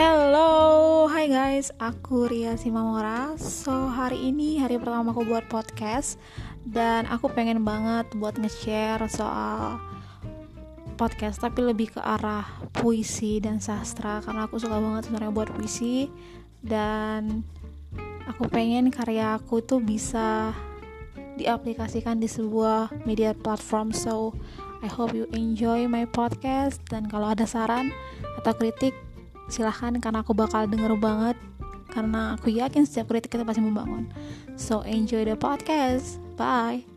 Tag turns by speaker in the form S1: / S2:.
S1: Hello, hai guys, aku Ria Simamora. So hari ini hari pertama aku buat podcast. Dan aku pengen banget buat nge-share soal podcast Tapi lebih ke arah puisi dan sastra. Karena aku suka banget sebenarnya buat puisi. Dan aku pengen karya aku tuh bisa diaplikasikan di sebuah media platform. So I hope you enjoy my podcast. Dan kalau ada saran atau kritik silahkan karena aku bakal denger banget. Karena aku yakin setiap kritik kita pasti membangun. So enjoy the podcast. Bye